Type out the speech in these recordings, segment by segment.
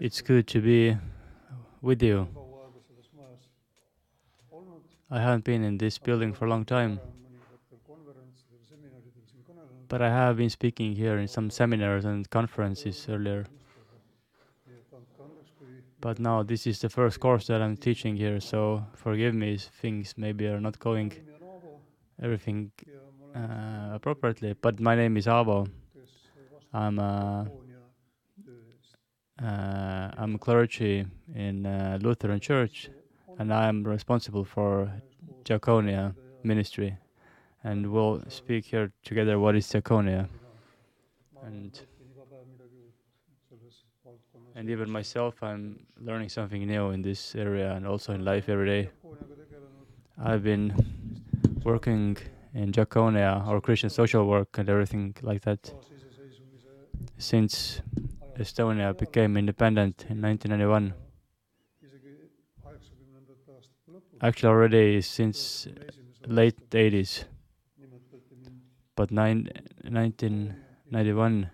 It's good to be with you. I haven't been in this building for a long time, but I have been speaking here in some seminars and conferences earlier. But now this is the first course that I'm teaching here, so forgive me if things maybe are not going everything uh, appropriately. But my name is Avo. I'm a, uh, I'm a clergy in uh, Lutheran Church, and I am responsible for Diaconia ministry. And we'll speak here together what is Diaconia. And and even myself, I'm learning something new in this area and also in life every day. I've been working in Diaconia or Christian social work and everything like that since Estonia became independent in 1991. Actually, already since late 80s, but nine, 1991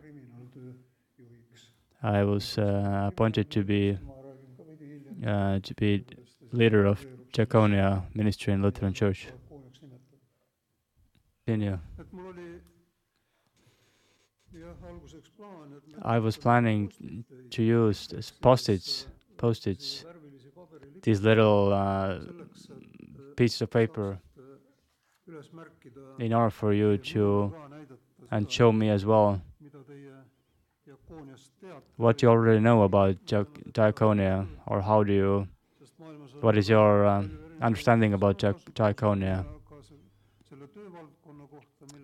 I was uh, appointed to be uh, to be leader of Diaconia ministry in Lutheran Church. Continue. I was planning to use post-its, post-its, these little uh, uh, pieces of paper in order for you to and show me as well what you already know about diaconia, or how do you, what is your um, understanding about diaconia?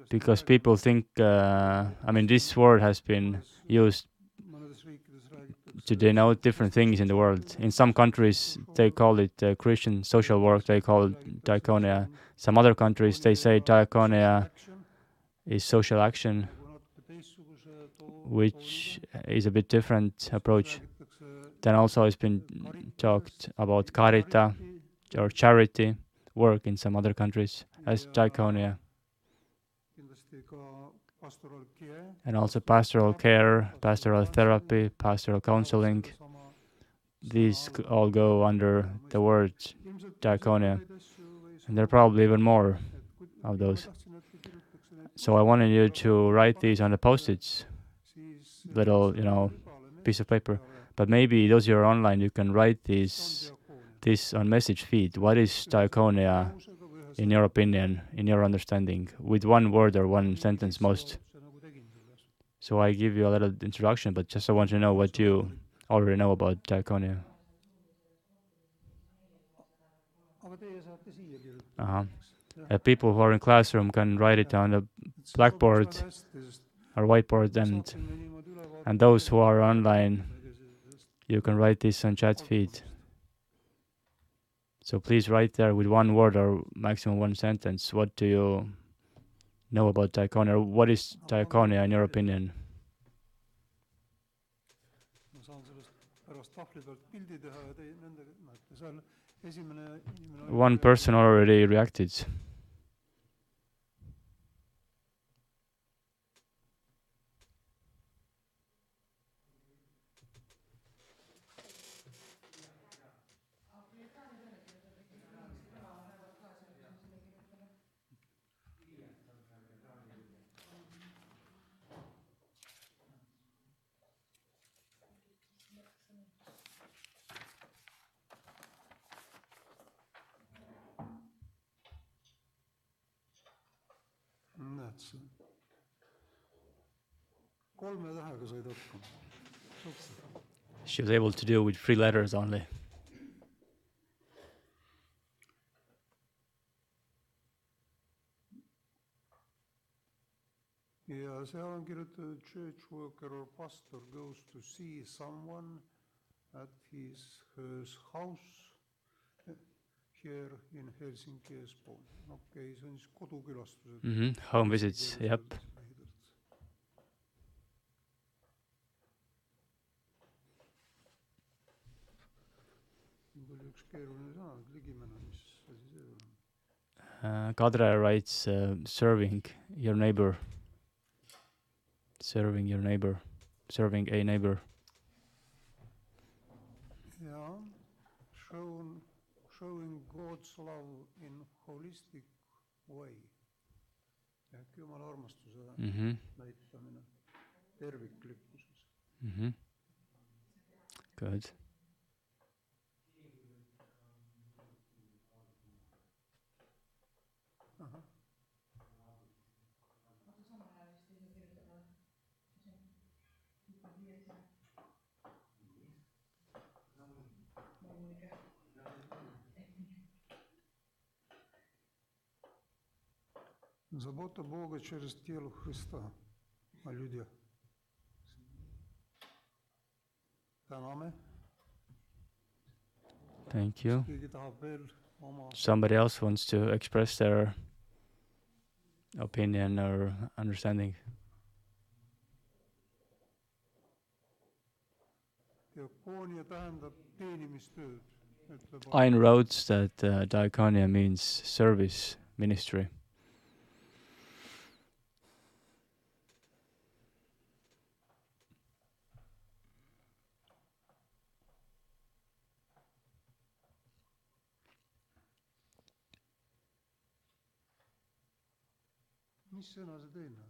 Because people think, uh, I mean, this word has been used to denote different things in the world. In some countries, they call it uh, Christian social work, they call it diaconia. Some other countries, they say diaconia is social action which is a bit different approach. Then also it's been talked about carita or charity work in some other countries as diaconia. And also pastoral care, pastoral therapy, pastoral counseling. These all go under the word diaconia. And there are probably even more of those. So I wanted you to write these on the post-its little, you know, piece of paper. But maybe those who are online, you can write these this on message feed. What is diaconia, in your opinion, in your understanding, with one word or one sentence most? So I give you a little introduction, but just I want to know what you already know about diaconia. Uh-huh. Uh, people who are in classroom can write it on the blackboard or whiteboard and and those who are online, you can write this on chat feed. So please write there with one word or maximum one sentence. What do you know about diaconia? What is diaconia in your opinion? One person already reacted. She was able to do with three letters only. ja seal on kirjutatud church worker or pastor goes to see someone at his, his house Mhm, Home-visits, jah. Uh, Kadri writes uh, serving your neighbor, serving your neighbor, serving a neighbor. jah, shown showing God's love in holistic way. ehk Jumala armastuse Mm-hmm. näitamine terviklikkuses. Mm-hmm. Good. Забота Бога через тело Христа о людях. täname, Thank you. keegi tahab veel oma Somebody else wants to express their opinion or understanding. diakoonia tähendab teenimistööd, ütleb Ain wrote that uh, diaconia means service ministry. Mis sõna see teine on?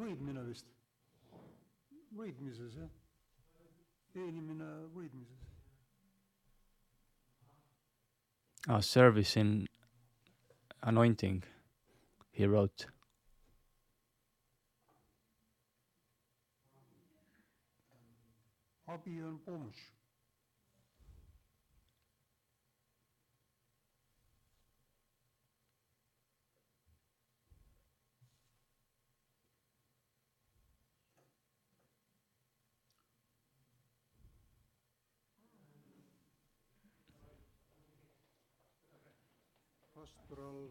Võidmine vist. võidmises jah. teenimine võidmises. Ah, service in anointing, he wrote. pastoral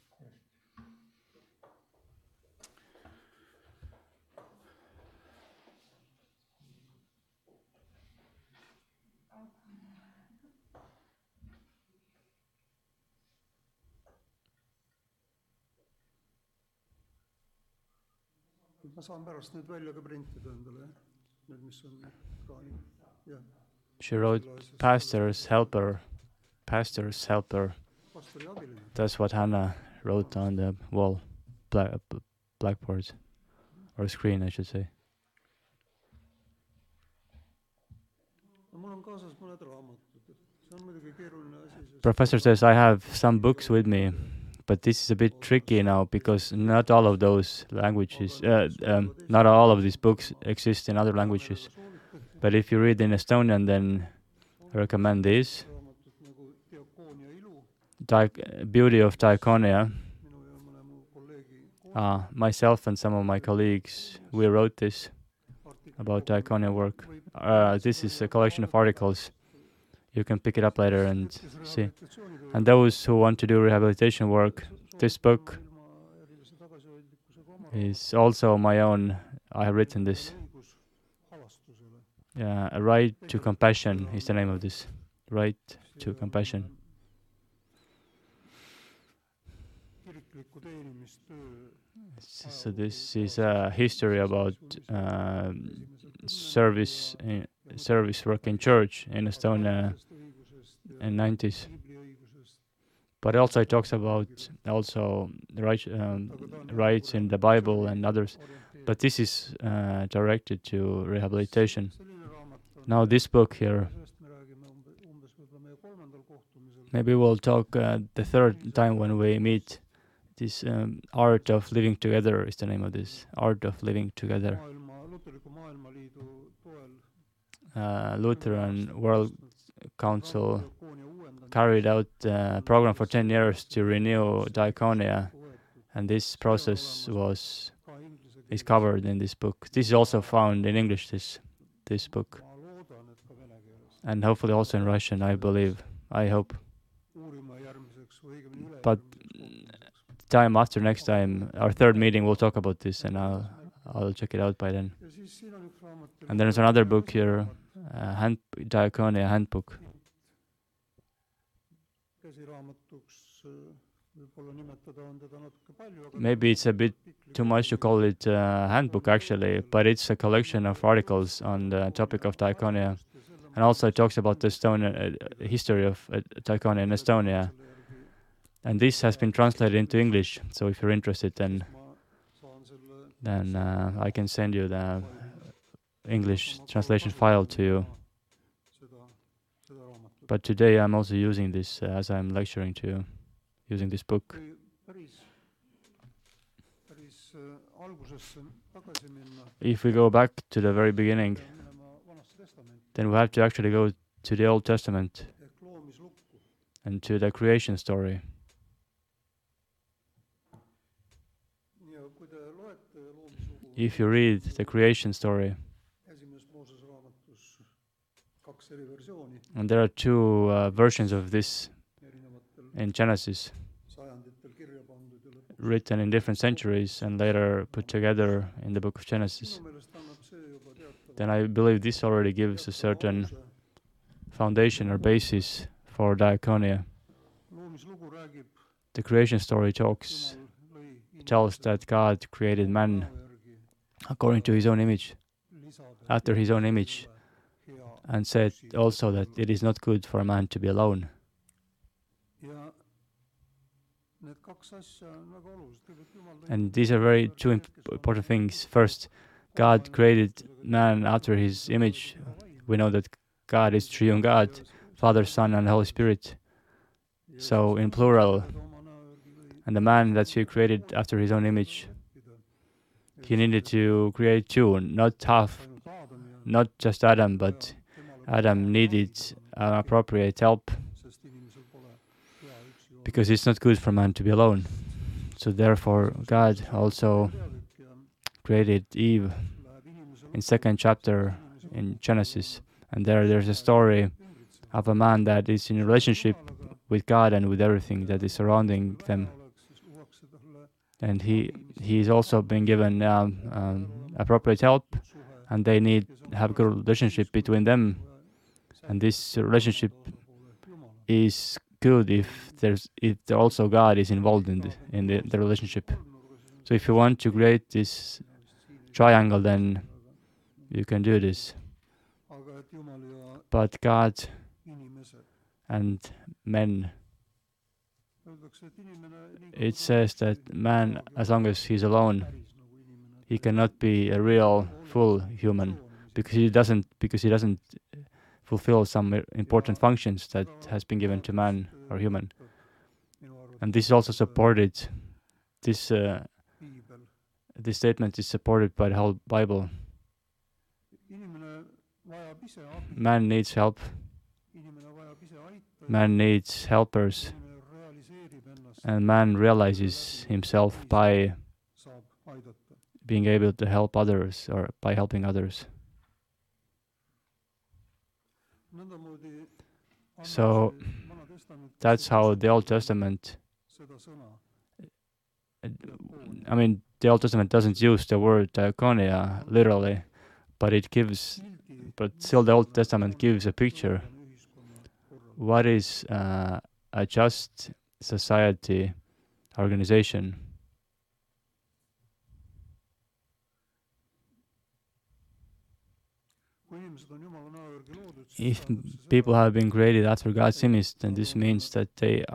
ma saan pärast need välja ka printida endale. Need, mis on ekraanil, jah. She wrote pastor's helper, pastor's helper. That's what Hannah wrote on the wall, black, blackboard, or screen, I should say. no mul on kaasas mõned raamatud, et see on muidugi keeruline asi, sest Professor says I have some books with me, but this is a bit tricky now because not all of those languages, uh, um, not all of these books exist in other languages. But if you read in Estonian, then I recommend Di- Beauty of Diaconia. Uh, myself and some of my colleagues, we wrote this about Diaconia work. Uh, this is a collection of articles. You can pick it up later and see. And those who want to do rehabilitation work, this book is also my own. I have written this. Yeah, a right to compassion is the name of this. Right to compassion. So this is a history about um, service in, service work in church in Estonia in 90s. But also it talks about also right, um, rights in the Bible and others. But this is uh, directed to rehabilitation. Now this book here, maybe we'll talk uh, the third time when we meet. This um, art of living together is the name of this art of living together. Uh, Lutheran World Council carried out a program for 10 years to renew diaconia, And this process was is covered in this book. This is also found in English. This this book, and hopefully also in Russian. I believe. I hope. But time after next time, our third meeting, we'll talk about this, and I'll I'll check it out by then. And there's another book here, uh, hand Diaconia handbook. äh, võib-olla nimetada on teda natuke palju, aga Maybe it's a bit too much to call it a handbook actually, but it's a collection of articles on the topic of Diaconia, and also it talks about the Estonia uh, history of uh, Diaconia in Estonia. And this has been translated into English, so if you're interested, then then uh, I can send you the English translation file to you. But today I'm also using this uh, as I'm lecturing to you, using this book. If we go back to the very beginning, then we have to actually go to the Old Testament and to the creation story. If you read the creation story, and there are two uh, versions of this in Genesis, sajanditel kirja pandud ja lõpuks written in different centuries and later put together in the book of Genesis, minu meelest annab see juba teatava then I believe this already gives a certain foundation or basis for diaconia. The creation story talks, tells that God created man according to his own image after his own image and said also that it is not good for a man to be alone. And these are very two imp- important things. First, God created man after his image. We know that God is three triune God, Father, Son, and Holy Spirit. So, in plural, and the man that he created after his own image, he needed to create two, not half, not just Adam, but Adam needed an appropriate help because it's not good for man to be alone. So, therefore, God also created Eve in second chapter in Genesis, and there there's a story of a man that is in a relationship with God and with everything that is surrounding them, and he he is also being given um, um, appropriate help, and they need to have good relationship between them, and this relationship is good if there's if also God is involved in the in the, the relationship. So if you want to create this triangle, then you can do this. But God and men, it says that man, as long as he's alone, he cannot be a real full human because he doesn't because he doesn't fulfill some important functions that has been given to man or human. And this is also supported. This uh, this statement is supported by the whole Bible. Man needs help. Man needs helpers, and man realizes himself by being able to help others or by helping others. So, see Vana Testament That's how the Old Testament. I mean, the Old Testament doesn't use the word diaconia literally, but it gives. But still, the Old Testament gives a picture. What is uh, a just society organization? If people have been created after God's image, then this means that they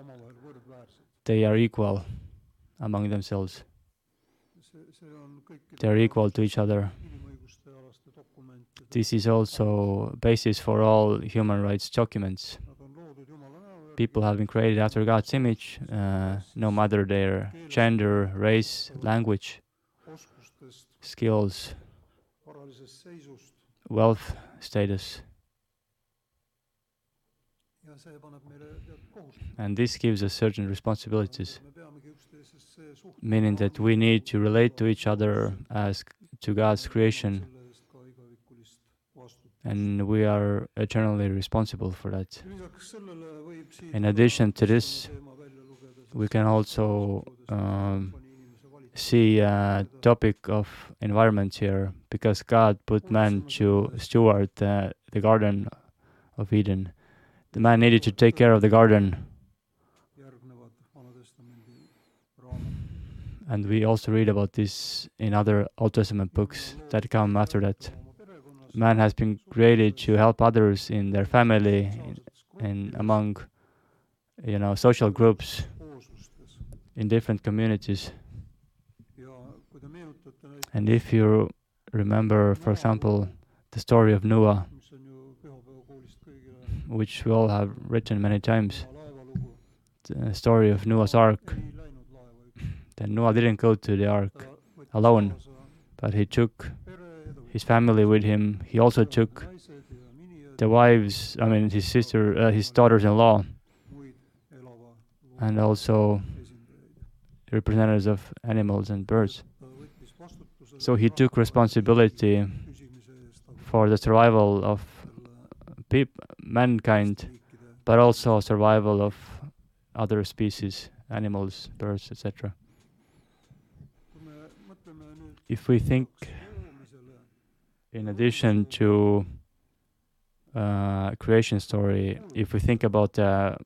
they are equal among themselves. They are equal to each other. This is also basis for all human rights documents. People have been created after God's image, uh, no matter their gender, race, language, skills, wealth, status. And this gives us certain responsibilities, meaning that we need to relate to each other as to God's creation, and we are eternally responsible for that. In addition to this, We can also um, see a topic of environment here because God put man to steward uh, the Garden of Eden. The man needed to take care of the garden, and we also read about this in other Old Testament books that come after that. Man has been created to help others in their family, in among you know social groups, in different communities. And if you remember, for example, the story of Noah, mis on ju pühapäevakoolist kõigile which we all have written many times, the story of Noah's Ark, then Noah didn't go to the ark, alone. but he took his family with him. He also took the wives, I mean, his sister, uh, his daughters-in-law, and also. representatives of animals and birds. So he took responsibility for the survival of peop- mankind, but also survival of other species, animals, birds, etc. If we think, in addition to uh, creation story, if we think about the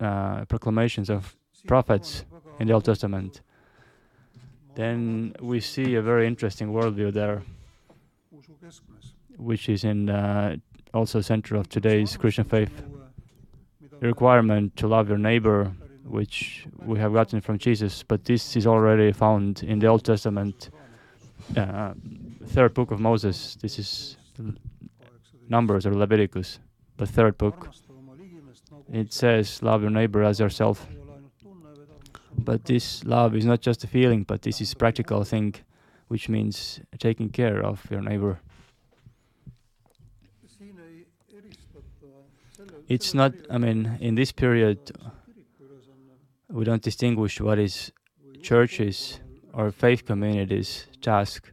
uh, proclamations of prophets in the Old Testament, then we see a very interesting worldview there, which is in uh, also center of today's Christian faith. The requirement to love your neighbor, which we have gotten from Jesus, but this is already found in the Old Testament, uh, third book of Moses. This is Numbers or Leviticus, the third book. It says, "Love your neighbor as yourself." But this love is not just a feeling, but this is practical thing, which means taking care of your neighbor. It's not. I mean, in this period, we don't distinguish what is churches or faith communities' task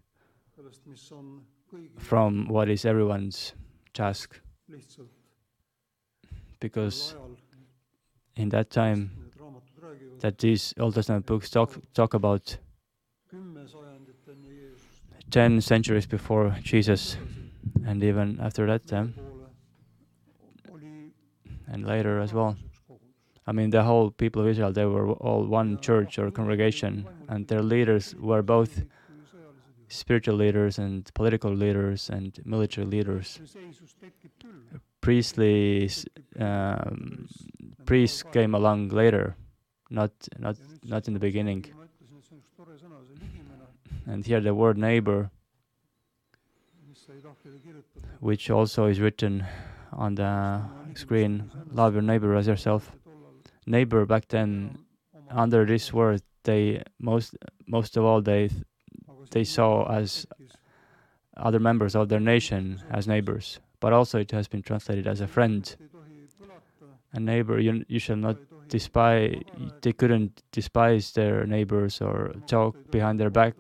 from what is everyone's task, because in that time that these Old Testament books talk talk about ten centuries before Jesus, and even after that time, and later as well. I mean, the whole people of Israel, they were all one church or congregation, and their leaders were both spiritual leaders and political leaders and military leaders. Priestly um, priests came along later, not not not in the beginning. And here the word neighbor, which also is written on the screen, love your neighbor as yourself. Neighbor back then, under this word, they most most of all they th- they saw as other members of their nation as neighbors, but also it has been translated as a friend. A neighbor, you you shall not despise. They couldn't despise their neighbors or talk behind their back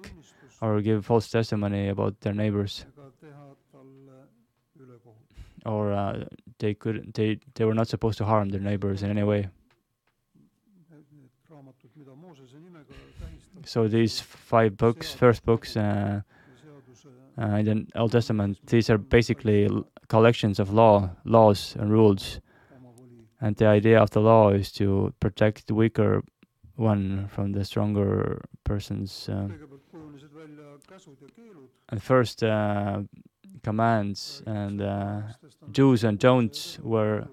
or give false testimony about their neighbors, or uh, they could they they were not supposed to harm their neighbors in any way. So these five books, first books uh, uh, in the Old Testament, these are basically collections of law, laws and rules. And the idea of the law is to protect the weaker one from the stronger person's. Uh, and first uh, commands and uh, do's and don'ts were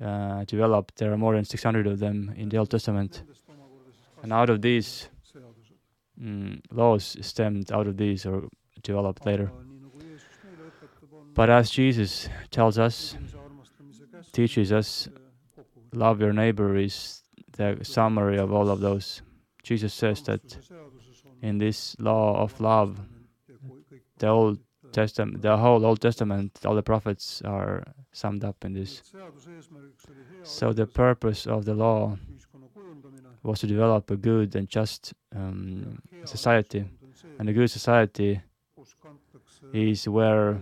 uh, developed. There are more than 600 of them in the Old Testament. And out of these, mm, laws stemmed out of these or developed later. But as Jesus tells us, teaches us, love your neighbor is the summary of all of those. Jesus says that in this law of love, the Old Testament, the whole Old Testament, all the prophets are summed up in this. So the purpose of the law was to develop a good and just um, society, and a good society is where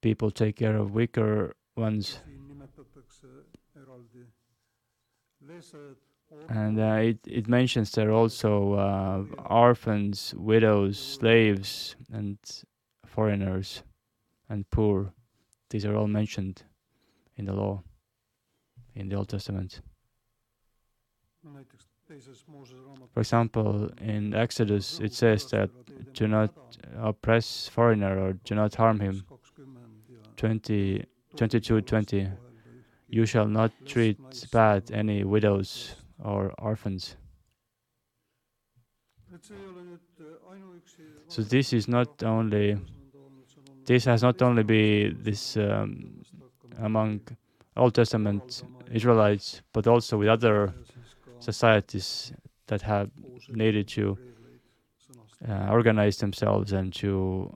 people take care of weaker ones. And uh, it, it mentions there also uh, orphans, widows, slaves, and foreigners and poor. These are all mentioned in the law, in the Old Testament. For example, in Exodus, it says that do not oppress foreigner or do not harm him. 20, 22, 20. You shall not treat bad any widows or orphans. So this is not only this has not only be this um, among Old Testament Israelites, but also with other societies that have needed to uh, organize themselves and to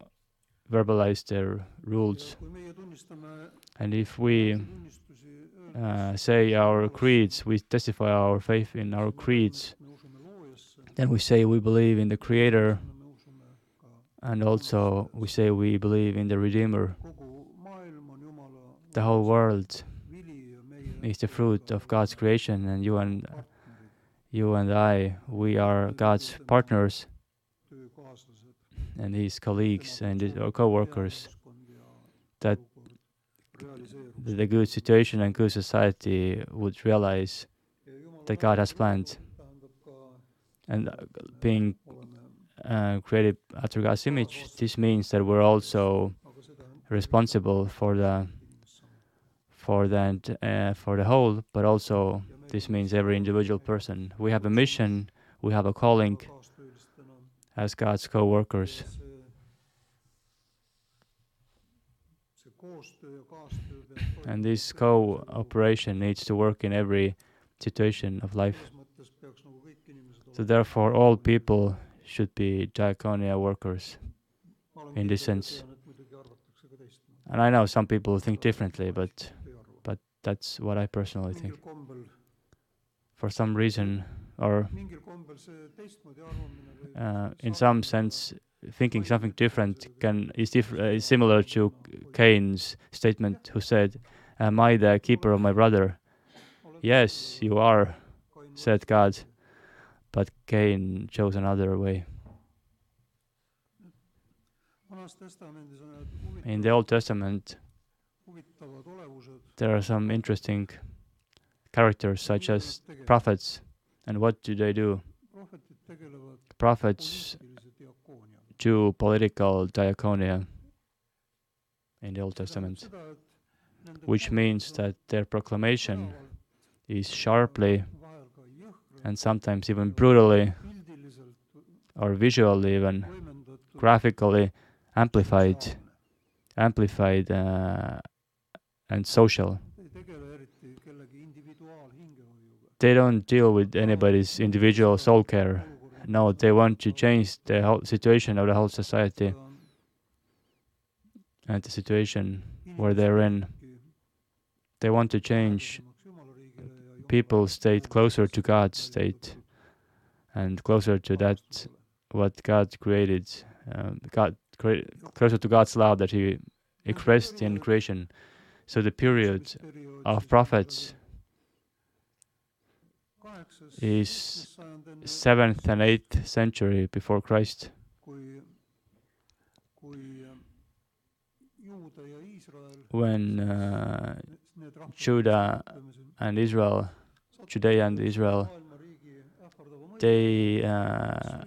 verbalize their rules. And if we uh, say our creeds, we testify our faith in our creeds, then we say we believe in the Creator, and also we say we believe in the Redeemer. The whole world is the fruit of God's creation, and you and you and I, we are God's partners and His colleagues and his, co-workers. That the good situation and good society would realize that God has planned, and uh, being uh, created after God's image, this means that we're also responsible for the for the uh, for the whole, but also this means every individual person. We have a mission, we have a calling as God's co-workers. And this cooperation needs to work in every situation of life. So therefore, all people should be diaconia workers in this sense. And I know some people think differently, but but that's what I personally think. For some reason, or uh, in some sense, thinking something different can is, diff- uh, is similar to Cain's statement, who said, "Am I the keeper of my brother?" Yes, you are, said God, but Cain chose another way. In the Old Testament, there are some interesting characters, such as prophets. And what do they do? Prophets do political diaconia in the Old Testament, which means that their proclamation is sharply and sometimes even brutally or visually even graphically amplified amplified uh, and social. They don't deal with anybody's individual soul care no they want to change the whole situation of the whole society and the situation where they're in they want to change people's state closer to God's state and closer to that what God created, um, God cre- closer to God's love that He expressed in creation. So the period of prophets is seventh and eighth century before Christ. When uh, Judah and Israel, Judea and Israel, they uh,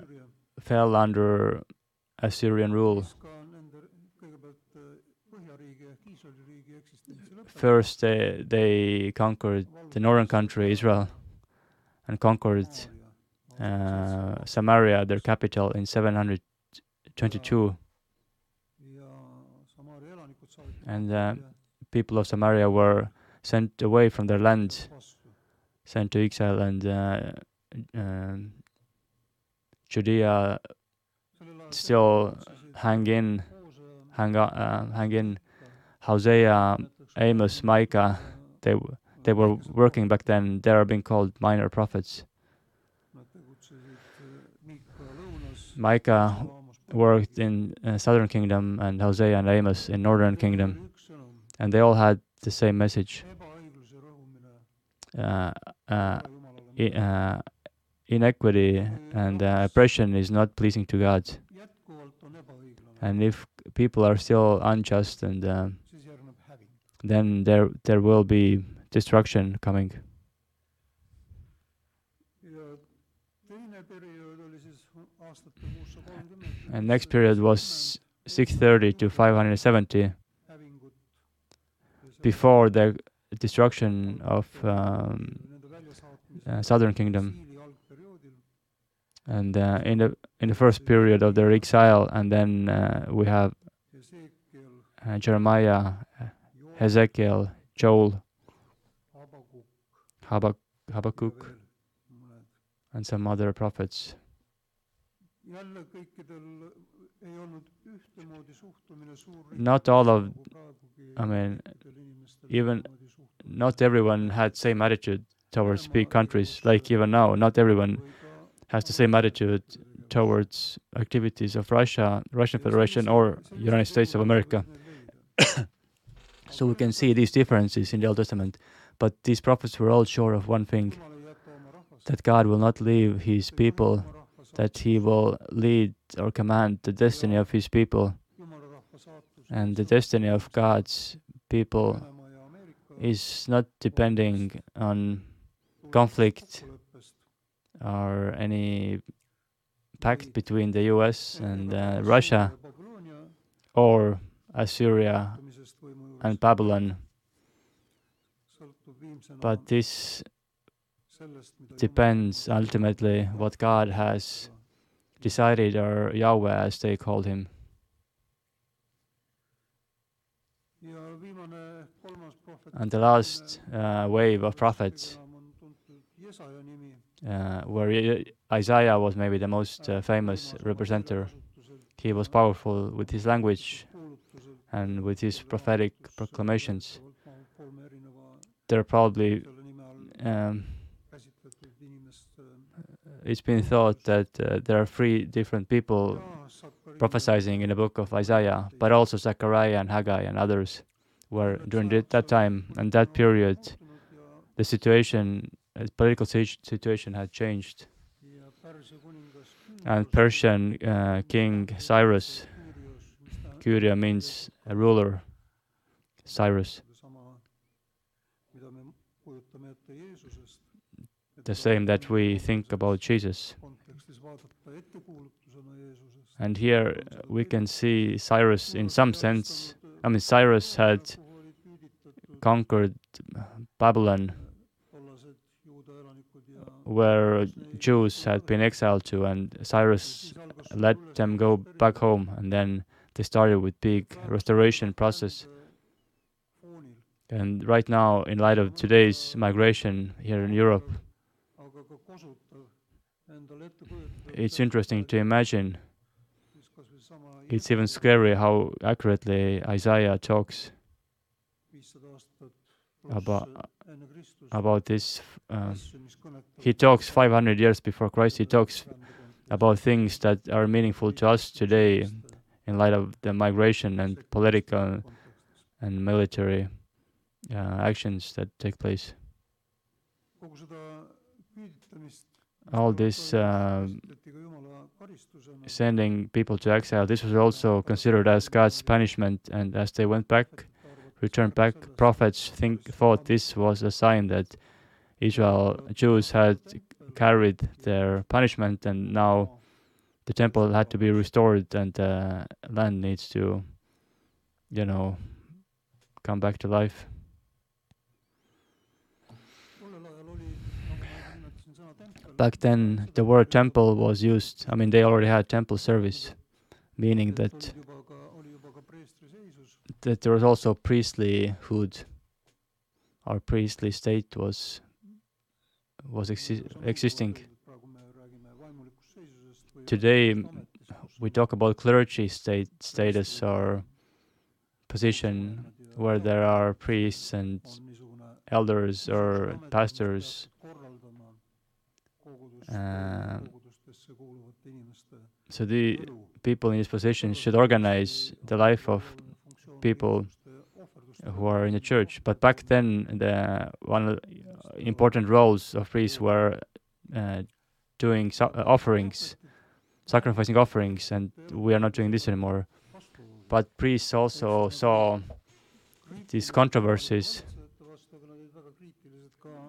fell under Assyrian rule. First, they conquered the northern country, Israel, and conquered uh, Samaria, their capital, in 722. And uh, people of Samaria were sent away from their land, sent to exile, and uh, um, Judea still hang in, hang, uh, hang in. Hosea, Amos, Micah, they w- they were working back then. They are being called minor prophets. Micah worked in uh, southern kingdom, and Hosea and Amos in northern kingdom, and they all had the same message. Uh, uh, uh, inequity and uh, oppression is not pleasing to God. And if people are still unjust, and uh, then there there will be destruction coming. And next period was 630 to 570. before the destruction of um, uh, southern kingdom and uh, in the in the first period of their exile and then uh, we have uh, Jeremiah, Ezekiel, Joel, Habak- Habakkuk and some other prophets. Not all of- I mean, even not everyone had same attitude towards big countries like even now. Not everyone has the same attitude towards activities of Russia, Russian Federation, or United States of America. So we can see these differences in the Old Testament. But these prophets were all sure of one thing that God will not leave his people, that he will lead or command the destiny of his people. And the destiny of God's people is not depending on conflict or any pact between the US and uh, Russia or Assyria and Babylon. But this depends ultimately what God has decided, or Yahweh as they called him. And the last uh, wave of prophets, uh, where Isaiah was maybe the most uh, famous representative. He was powerful with his language and with his prophetic proclamations. There are probably um, it's been thought that uh, there are three different people prophesying in the book of Isaiah, but also Zechariah and Haggai and others were during that- time and that period, the situation, uh, political situation had changed. And Persian uh, king Cyrus, Kyria means a ruler, Cyrus, the same that we think about Jesus. And here uh, we can see Cyrus in some sense. I mean, Cyrus had conquered Babylon, where Jews had been exiled to, and Cyrus let them go back home, and then they started with big restoration process. And right now, in light of today's migration here in Europe, it's interesting to imagine. It's even scary how accurately Isaiah talks about about this. Uh, he talks 500 years before Christ. He talks about things that are meaningful to us today, in light of the migration and political and military uh, actions that take place. All this uh, sending people to exile, this was also considered as God's punishment, and as they went back, returned back, prophets think thought this was a sign that Israel Jews had carried their punishment, and now the temple had to be restored, and the land needs to, you know, come back to life. Back then, the word temple was used. I mean, they already had temple service, meaning that that there was also priestlyhood. Our priestly state was was exi- existing. Today, we talk about clergy state status or position where there are priests and elders or pastors. Uh, so the people in these positions should organize the life of people who are in the church. But back then, the one important roles of priests were uh, doing so- uh, offerings, sacrificing offerings, and we are not doing this anymore. But priests also saw these controversies,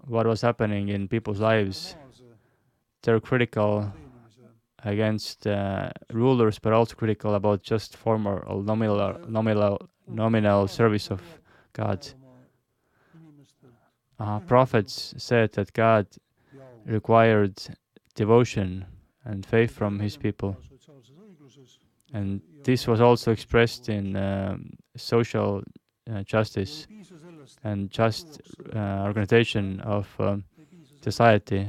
what was happening in people's lives. They're critical against uh, rulers, but also critical about just formal or nominal, nominal, nominal service of God. Uh, prophets said that God required devotion and faith from his people. And this was also expressed in um, social uh, justice and just uh, organization of um, society.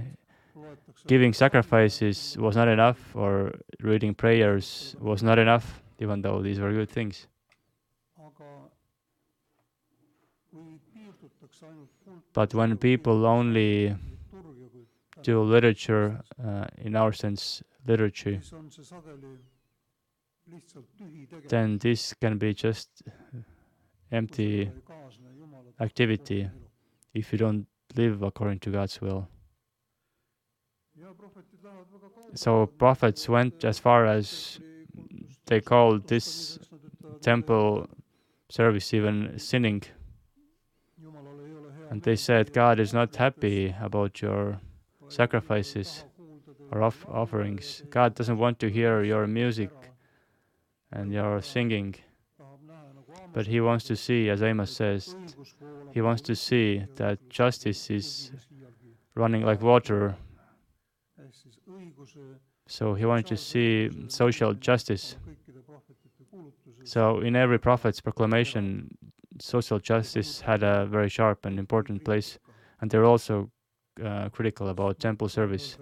Giving sacrifices was not enough, or reading prayers was not enough, even though these were good things. But when people only do literature, uh, in our sense, literature, then this can be just empty activity if you don't live according to God's will. So prophets went as far as they called this temple service even sinning. And they said God is not happy about your sacrifices or off- offerings. God doesn't want to hear your music and your singing. But he wants to see, as Amos says, he wants to see that justice is running like water. So he wanted to see social justice. So in every prophet's proclamation, social justice had a very sharp and important place, and they're also uh, critical about temple service.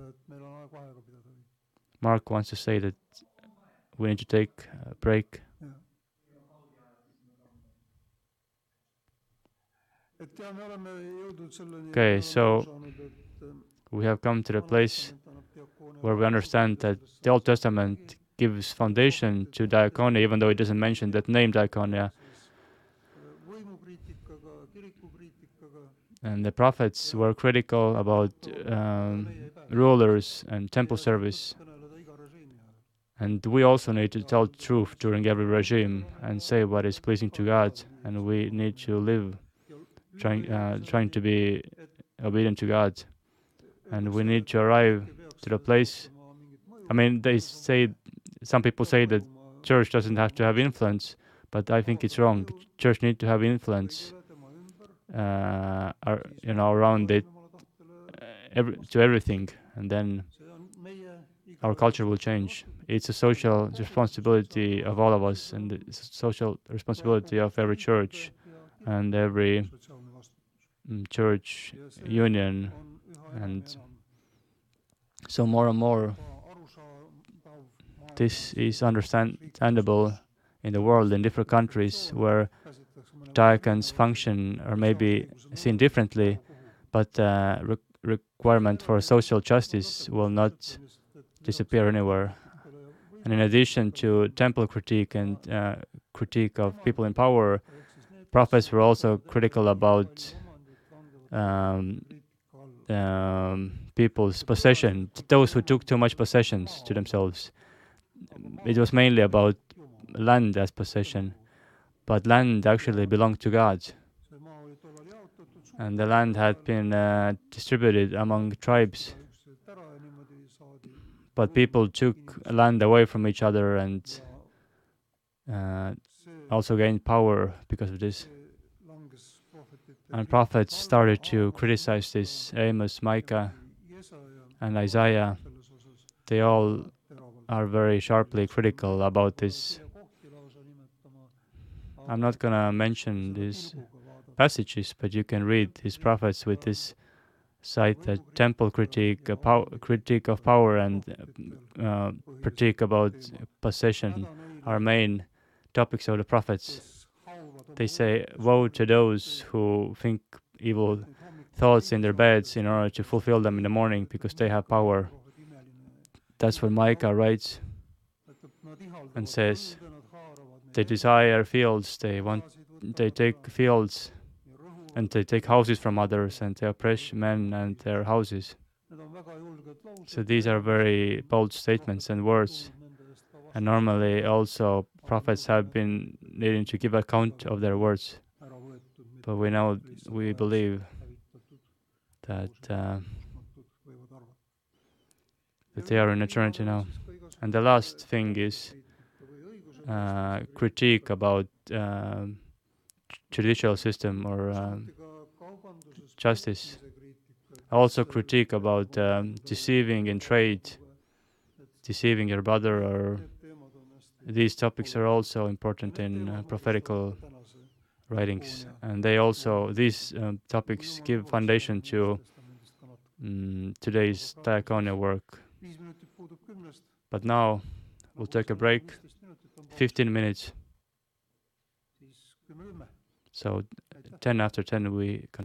Mark wants to say that we need to take a break. Okay, so we have come to the place where we understand that the Old Testament gives foundation to diaconia, even though it doesn't mention that name diaconia. And the prophets were critical about um, rulers and temple service. And we also need to tell truth during every regime and say what is pleasing to God. And we need to live trying, uh, trying to be obedient to God. And we need to arrive to the place. I mean, they say, some people say that church doesn't have to have influence, but I think it's wrong. Church need to have influence, uh, ar- you know, around it, uh, every, to everything, and then our culture will change. It's a social responsibility of all of us, and it's a social responsibility of every church and every mm, church union, and so more and more this is understandable in the world in different countries where diacon's function or maybe seen differently, but uh, re- requirement for social justice will not disappear anywhere. And in addition to temple critique and uh, critique of people in power, prophets were also critical about um, um, people's possession, those who took too much possessions to themselves. It was mainly about land as possession, but land actually belonged to God. And the land had been uh, distributed among tribes. But people took land away from each other and uh, also gained power because of this. And prophets started to criticize this. Amos, Micah, and Isaiah, they all are very sharply critical about this. I'm not going to mention these passages, but you can read these prophets with this cite the temple critique, a pow- critique of power, and uh, critique about possession are main topics of the prophets. They say, Woe to those who think evil thoughts in their beds in order to fulfill them in the morning because they have power. That's what Micah writes and says they desire fields, they want they take fields and they take houses from others and they oppress men and their houses. So these are very bold statements and words. And normally also prophets have been needing to give account of their words. But we know we believe that uh, that they are in eternity now. And the last thing is uh, critique about um, judicial system or um, justice. Also critique about um, deceiving in trade, deceiving your brother, or these topics are also important in uh, prophetical writings, and they also these um, topics give foundation to mm, today's diaconia work. But now we'll take a break, 15 minutes. So 10 after 10 we continue.